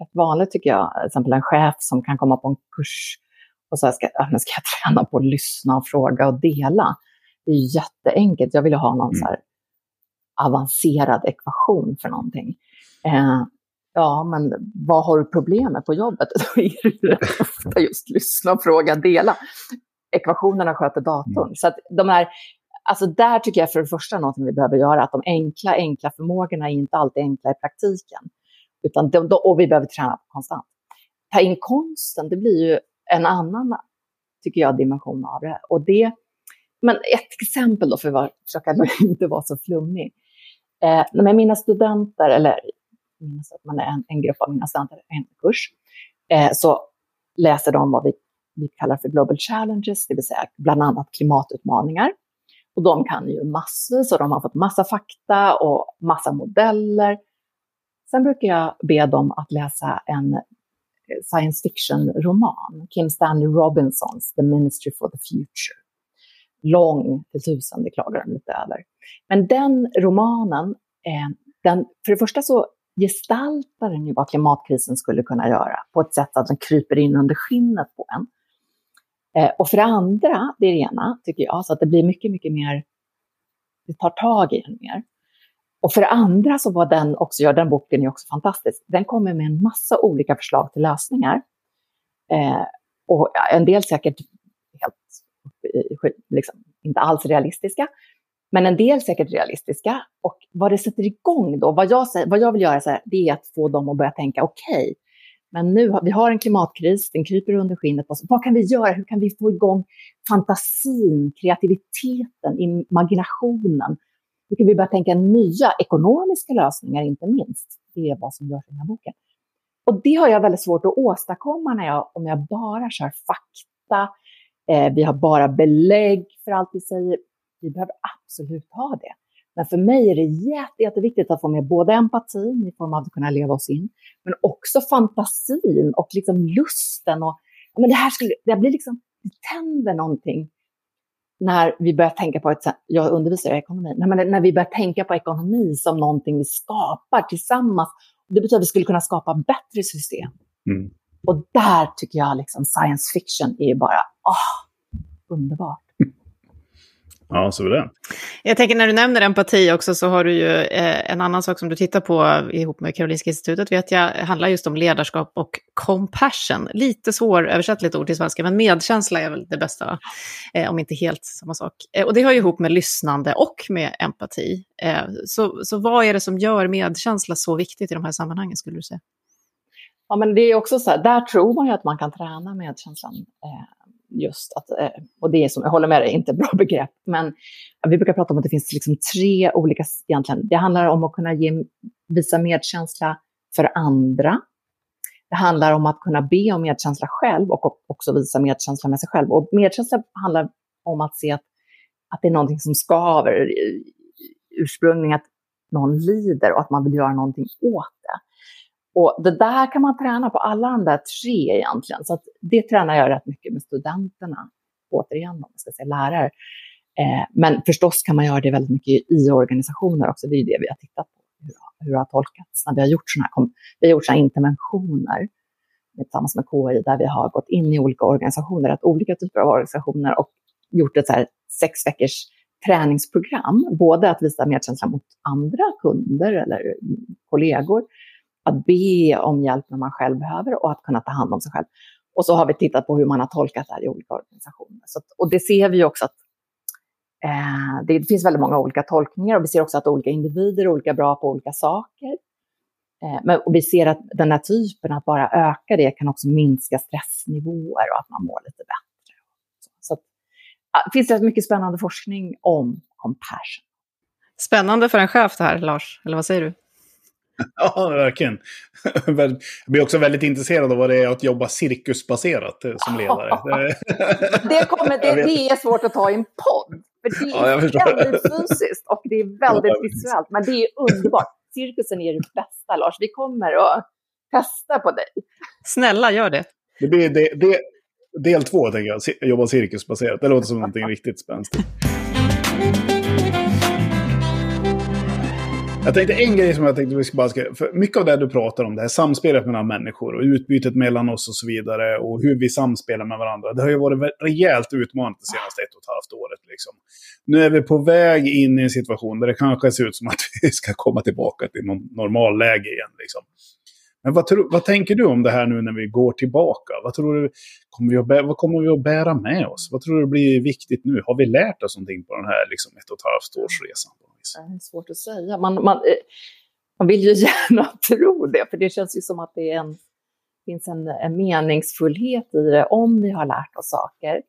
S4: rätt vanligt tycker jag, till exempel en chef som kan komma på en kurs och säga, ska, ska jag träna på att lyssna och fråga och dela? Det är jätteenkelt. Jag vill ha någon mm. så avancerad ekvation för någonting. Eh, ja, men vad har du problem med på jobbet? Då är det ofta just lyssna, och fråga, dela. Ekvationerna sköter datorn. Mm. Så att de här Alltså där tycker jag för det första något vi behöver göra, att de enkla, enkla förmågorna är inte alltid enkla i praktiken. Utan de, och vi behöver träna konstant. Ta in konsten, det blir ju en annan, tycker jag, dimension av det. Och det men ett exempel då, för att försöka inte vara så flummig. Eh, med mina studenter, eller minns att man är en, en, grupp av mina studenter, en kurs, eh, så läser de vad vi, vi kallar för Global Challenges, det vill säga bland annat klimatutmaningar. Och de kan ju massvis och de har fått massa fakta och massa modeller. Sen brukar jag be dem att läsa en eh, science fiction-roman, Kim Stanley Robinsons The Ministry for the Future. Lång till tusen, det klagar de lite över. Men den romanen, eh, den, för det första så gestaltar den ju vad klimatkrisen skulle kunna göra på ett sätt att den kryper in under skinnet på en. Eh, och för det andra, det är det ena, tycker jag, så att det blir mycket, mycket mer, det tar tag i en mer. Och för det andra så var den också, ja den boken är också fantastisk, den kommer med en massa olika förslag till lösningar. Eh, och en del säkert helt, liksom, inte alls realistiska, men en del säkert realistiska. Och vad det sätter igång då, vad jag, vad jag vill göra så här, det är att få dem att börja tänka, okej, okay, men nu har vi har en klimatkris, den kryper under skinnet på oss. Vad kan vi göra? Hur kan vi få igång fantasin, kreativiteten, imaginationen? Hur kan vi börja tänka nya ekonomiska lösningar, inte minst? Det är vad som görs i den här boken. Och det har jag väldigt svårt att åstadkomma när jag, om jag bara kör fakta. Eh, vi har bara belägg för allt vi säger. Vi behöver absolut ha det. Men för mig är det jätte, jätteviktigt att få med både empatin i form av att kunna leva oss in, men också fantasin och liksom lusten. Och, men det här skulle, det blir liksom, det tänder någonting när vi börjar tänka på, ett, jag undervisar i ekonomi, när, när vi börjar tänka på ekonomi som någonting vi skapar tillsammans. Det betyder att vi skulle kunna skapa bättre system. Mm. Och där tycker jag liksom science fiction är bara, åh, underbart.
S2: Ja, suveränt.
S1: Jag tänker när du nämner empati också så har du ju eh, en annan sak som du tittar på ihop med Karolinska institutet vet jag, handlar just om ledarskap och compassion. Lite svåröversättligt ord till svenska, men medkänsla är väl det bästa, eh, om inte helt samma sak. Eh, och det har ju ihop med lyssnande och med empati. Eh, så, så vad är det som gör medkänsla så viktigt i de här sammanhangen skulle du säga?
S4: Ja, men det är också så här, där tror man ju att man kan träna medkänslan. Eh, just att, eh, och det är som, jag håller med dig, inte bra begrepp, men vi brukar prata om att det finns liksom tre olika, egentligen, det handlar om att kunna ge, visa medkänsla för andra. Det handlar om att kunna be om medkänsla själv och också visa medkänsla med sig själv. Och medkänsla handlar om att se att, att det är någonting som skaver, ursprungligen att någon lider och att man vill göra någonting åt det. Och det där kan man träna på alla de där tre egentligen. Så att det tränar jag rätt mycket med studenterna. Återigen, om man ska säga lärare. Eh, men förstås kan man göra det väldigt mycket i organisationer också. Det är ju det vi har tittat på. Hur, hur det har tolkats när vi har gjort sådana här, vi har gjort såna interventioner tillsammans med KI där vi har gått in i olika organisationer, att olika typer av organisationer och gjort ett så här sex veckors träningsprogram. Både att visa medkänsla mot andra kunder eller kollegor, att be om hjälp när man själv behöver och att kunna ta hand om sig själv. Och så har vi tittat på hur man har tolkat det här i olika organisationer. Så, och det ser vi också att eh, det, finns väldigt många olika tolkningar och vi ser också att olika individer är olika bra på olika saker. Eh, men, och vi ser att den här typen, att bara öka det, kan också minska stressnivåer och att man mår lite bättre. Så, att, det finns rätt mycket spännande forskning om compassion.
S1: Spännande för en chef det här, Lars, eller vad säger du?
S2: Ja, verkligen. Jag blir också väldigt intresserad av vad det är att jobba cirkusbaserat eh, som ledare.
S4: det, kommer, det, det är svårt att ta i en podd. För det är ja, väldigt fysiskt och det är väldigt ja, visuellt. Men det är underbart. Cirkusen är det bästa, Lars. Vi kommer att testa på dig.
S1: Snälla, gör det.
S2: Det blir det, det, del två, tänker jag. Jobba cirkusbaserat. Det låter som någonting riktigt spänstigt. Jag tänkte en grej som jag tänkte vi ska bara ska... För mycket av det du pratar om, det här samspelet mellan människor och utbytet mellan oss och så vidare och hur vi samspelar med varandra. Det har ju varit rejält utmanande det senaste ett och ett halvt året. Liksom. Nu är vi på väg in i en situation där det kanske ser ut som att vi ska komma tillbaka till normalläge igen. Liksom. Men vad, tror, vad, tänker du om det här nu när vi går tillbaka? Vad, tror du, kommer vi att, vad kommer vi att bära med oss? Vad tror du blir viktigt nu? Har vi lärt oss någonting på den här liksom, ett och ett halvt års resan?
S4: Det är svårt att säga. Man, man, eh, man vill ju gärna tro det, för det känns ju som att det en, finns en, en meningsfullhet i det om vi har lärt oss saker.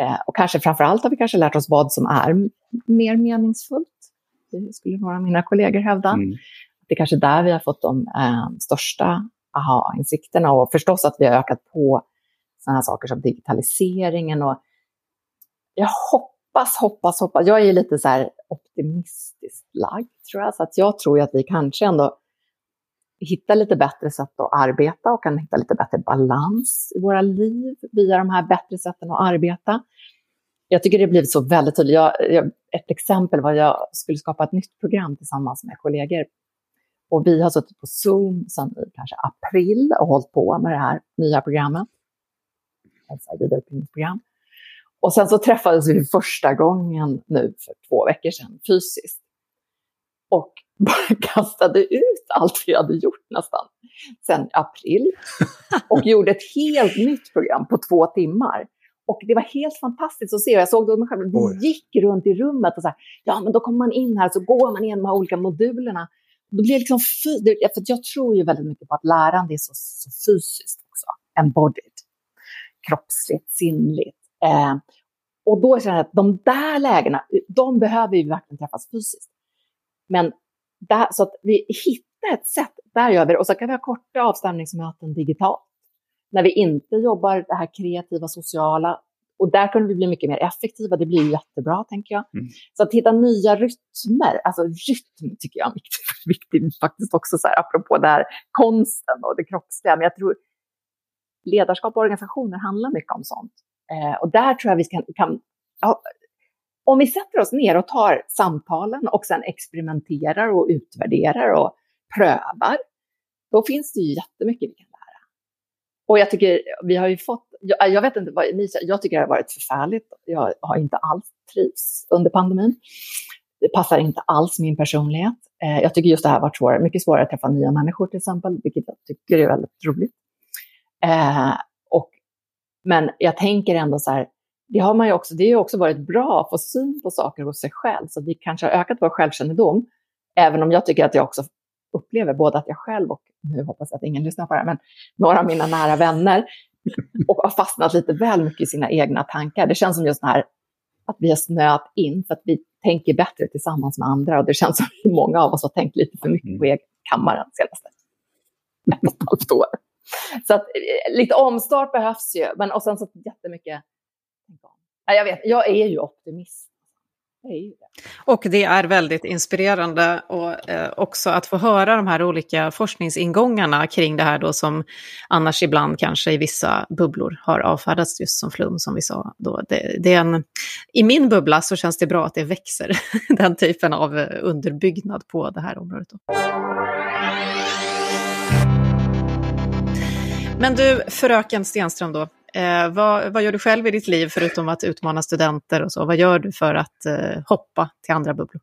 S4: Eh, och kanske framför allt har vi kanske lärt oss vad som är mer meningsfullt. Det skulle några av mina kollegor hävda. Mm. Det är kanske där vi har fått de eh, största aha-insikterna och förstås att vi har ökat på sådana saker som digitaliseringen. Och jag hoppas hoppas, hoppas, hoppas. Jag är lite så här optimistiskt lagd, tror jag. Så att jag tror att vi kanske ändå hittar lite bättre sätt att arbeta och kan hitta lite bättre balans i våra liv via de här bättre sätten att arbeta. Jag tycker det har blivit så väldigt tydligt. Jag, jag, ett exempel var att jag skulle skapa ett nytt program tillsammans med kollegor. Och vi har suttit på Zoom sedan i kanske april och hållit på med det här nya programmet. Alltså vidareutbildningsprogram. Och sen så träffades vi första gången nu för två veckor sedan fysiskt. Och bara kastade ut allt vi hade gjort nästan sen april. Och gjorde ett helt nytt program på två timmar. Och det var helt fantastiskt att se. Jag såg då mig själv. Vi gick runt i rummet och så här, ja men då kommer man in här så går man igenom de här olika modulerna. Då blir det liksom för jag tror ju väldigt mycket på att lärande är så, så fysiskt också. Embodied. Kroppsligt, sinnligt. Eh, och då känner jag att de där lägena, de behöver vi verkligen träffas fysiskt. Men där, så att vi hittar ett sätt, där gör vi det. Och så kan vi ha korta avstämningsmöten digitalt. När vi inte jobbar det här kreativa, sociala. Och där kunde vi bli mycket mer effektiva. Det blir jättebra, tänker jag. Mm. Så att hitta nya rytmer, alltså rytm tycker jag är viktigt, viktigt faktiskt också, så här, apropå det här konsten och det kroppsliga. Men jag tror ledarskap och organisationer handlar mycket om sånt. Eh, och där tror jag vi kan, kan ja, om vi sätter oss ner och tar samtalen och sen experimenterar och utvärderar och prövar, då finns det ju jättemycket vi kan lära. Och jag tycker, vi har ju fått, jag, eh, jag vet inte vad ni säger, jag tycker det har varit förfärligt. Jag har inte alls trivs under pandemin. Det passar inte alls min personlighet. Eh, jag tycker just det här har varit svårare, mycket svårare att träffa nya människor till exempel, vilket jag tycker är väldigt roligt. Eh, men jag tänker ändå så här, det har man ju också, det har ju också varit bra att få syn på saker hos sig själv, så vi kanske har ökat vår självkännedom, även om jag tycker att jag också upplever både att jag själv och, nu hoppas jag att ingen lyssnar på det här, men några av mina nära vänner och har fastnat lite väl mycket i sina egna tankar. Det känns som just här att vi har snöat in för att vi tänker bättre tillsammans med andra och det känns som att många av oss har tänkt lite för mycket på egen kammaren senaste ett och ett halvt år. Så att, eh, lite omstart behövs ju, men och sen så jättemycket... Jag vet, jag är ju optimist.
S1: Och det är väldigt inspirerande och eh, också att få höra de här olika forskningsingångarna kring det här då som annars ibland kanske i vissa bubblor har avfärdats just som flum som vi sa då. Det, det är en, I min bubbla så känns det bra att det växer, den typen av eh, underbyggnad på det här området. Då. Men du, fröken Stenström då, Eh, vad, vad, gör du själv i ditt liv förutom att utmana studenter och så? Vad gör du för att eh, hoppa till andra bubblor?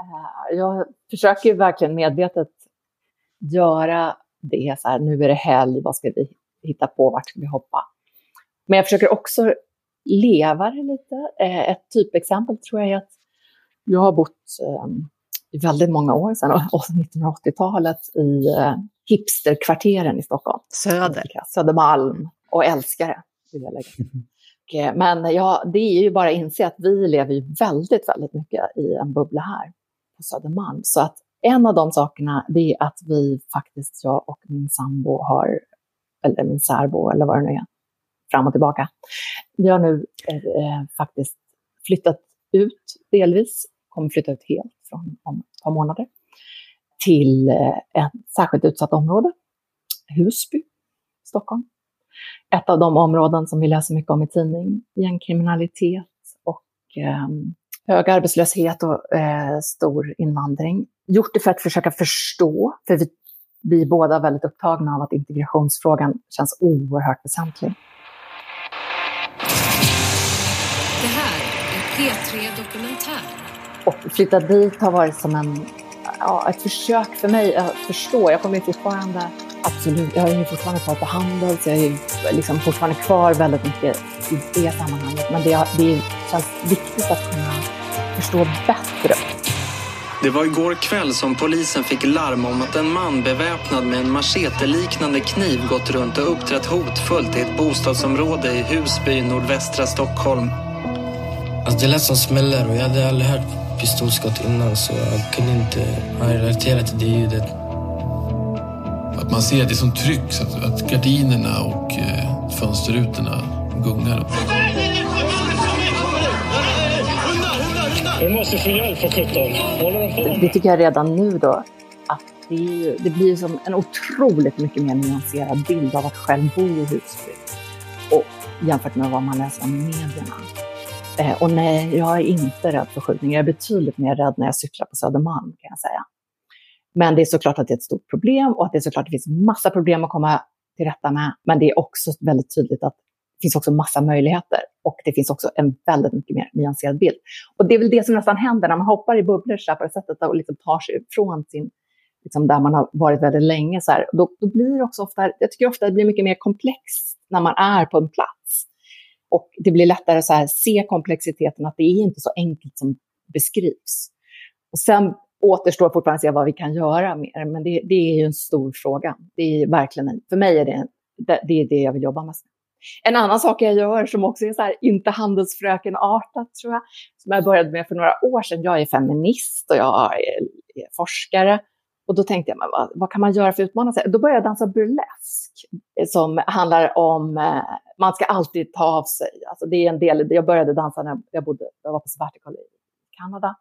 S4: Eh, jag försöker verkligen medvetet göra det så här, nu är det helg, vad ska vi hitta på, vart ska vi hoppa? Men jag försöker också leva det lite. Eh, ett typexempel tror jag är att jag har bott eh, i väldigt många år sedan, 1980-talet, i hipsterkvarteren i Stockholm.
S1: Söder.
S4: Södermalm, och älskar det. Vill jag lägga. Okay, men ja, det är ju bara att inse att vi lever ju väldigt, väldigt mycket i en bubbla här på Södermalm. Så att en av de sakerna det är att vi faktiskt, jag och min sambo har, eller min särbo eller vad det nu är, fram och tillbaka. Vi har nu eh, faktiskt flyttat ut delvis, kommer flytta ut helt från om ett par månader, till eh, ett särskilt utsatt område, Husby, Stockholm ett av de områden som vi läser mycket om i tidning. Gängkriminalitet och eh, hög arbetslöshet och eh, stor invandring. Gjort det för att försöka förstå, för vi, vi är båda väldigt upptagna av att integrationsfrågan känns oerhört väsentlig.
S5: Det här är P3 Dokumentär.
S4: Och flytta dit har varit som en, ja, ett försök för mig att förstå. Jag kommer fortfarande Absolut, jag är fortfarande kvar på Handels. Jag är liksom fortfarande kvar väldigt mycket i det sammanhanget. Men det, det känns viktigt att kunna förstå bättre.
S6: Det var igår kväll som polisen fick larm om att en man beväpnad med en macheteliknande kniv gått runt och uppträtt hotfullt i ett bostadsområde i Husby, nordvästra Stockholm.
S7: Alltså det lät som smäller och jag hade aldrig hört pistolskott innan så jag kunde inte relatera till det ljudet.
S8: Att man ser att det är som tryck, så att, att gardinerna och eh, fönsterrutorna gungar.
S9: Vi måste få hjälp för sjutton.
S4: Det tycker jag redan nu då, att det, ju, det blir som en otroligt mycket mer nyanserad bild av att själv bo i Husby. Och jämfört med vad man läser om i medierna. Eh, och nej, jag är inte rädd för skjutningar. Jag är betydligt mer rädd när jag cyklar på Södermalm, kan jag säga. Men det är såklart att det är ett stort problem och att det är såklart att det finns massa problem att komma till rätta med. Men det är också väldigt tydligt att det finns också massa möjligheter och det finns också en väldigt mycket mer nyanserad bild. Och det är väl det som nästan händer när man hoppar i bubblor så på det sättet och liksom tar sig från sin, liksom där man har varit väldigt länge. Så här. Då, då blir det också ofta, jag tycker ofta det blir mycket mer komplext när man är på en plats. Och det blir lättare att se komplexiteten, att det är inte så enkelt som beskrivs. Och sen återstår fortfarande att se vad vi kan göra mer, men det, det är ju en stor fråga. Det är verkligen, för mig är det, det, det är det jag vill jobba med. En annan sak jag gör som också är så här, inte handelsfröken-artat tror jag, som jag började med för några år sedan. Jag är feminist och jag är, är forskare. Och då tänkte jag, men vad, vad, kan man göra för att utmana sig? Då började jag dansa burlesk, som handlar om, eh, man ska alltid ta av sig. Alltså det är en del, jag började dansa när jag, bodde, jag var på sabbatical i Kanada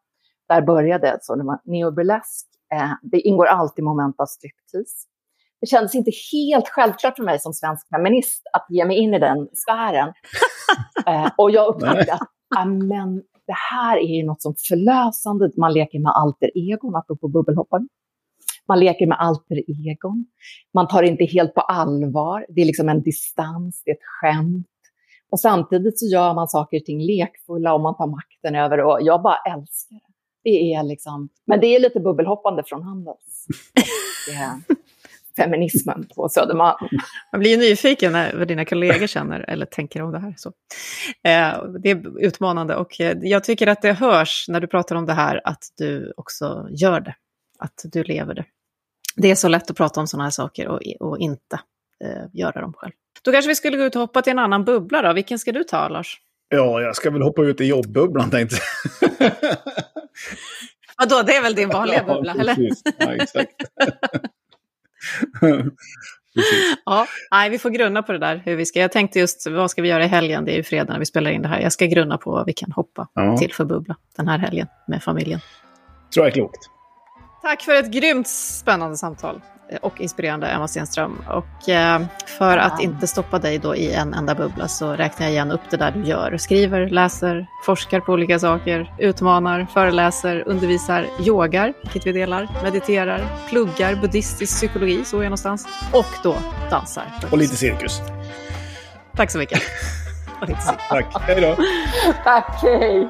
S4: där började så det var neoburlesk. Eh, det ingår alltid moment av striptease. Det kändes inte helt självklart för mig som svensk feminist att ge mig in i den sfären. eh, och jag upptäckte att amen, det här är ju något som förlösande. Man leker med alter egon, apropå bubbelhoppare. Man leker med alter egon. Man tar inte helt på allvar. Det är liksom en distans, det är ett skämt. Och samtidigt så gör man saker och ting lekfulla och man tar makten över och jag bara älskar det. Det är liksom, men det är lite bubbelhoppande från Handels. Och, eh, feminismen på Södermalm.
S1: Man blir ju nyfiken när, vad dina kollegor känner eller tänker om det här. Så. Eh, det är utmanande och eh, jag tycker att det hörs när du pratar om det här att du också gör det. Att du lever det. Det är så lätt att prata om sådana här saker och, och inte eh, göra dem själv. Då kanske vi skulle gå ut och hoppa till en annan bubbla då. Vilken ska du ta, Lars?
S2: Ja, jag ska väl hoppa ut i jobbbubblan tänkte jag.
S1: Vadå, det är väl din vanliga bubbla,
S2: ja,
S1: eller?
S2: Ja, exakt.
S1: Ja, nej, vi får grunna på det där. Hur vi ska. Jag tänkte just, vad ska vi göra i helgen? Det är ju fredag när vi spelar in det här. Jag ska grunna på vad vi kan hoppa
S2: Ja.
S1: till för bubbla den här helgen med familjen.
S2: tror jag är klokt.
S1: Tack för ett grymt spännande samtal eh, och inspirerande Emma Stenström. Och eh, för att inte stoppa dig då i en enda bubbla så räknar jag igen upp det där du gör. Skriver, läser, forskar på olika saker, utmanar, föreläser, undervisar, yogar, vilket vi delar, mediterar, pluggar buddhistisk psykologi, så är jag någonstans, och då dansar.
S2: Och lite cirkus.
S1: Tack så mycket. Och lite cirkus.
S2: Tack. Hej då.
S4: Tack, hej!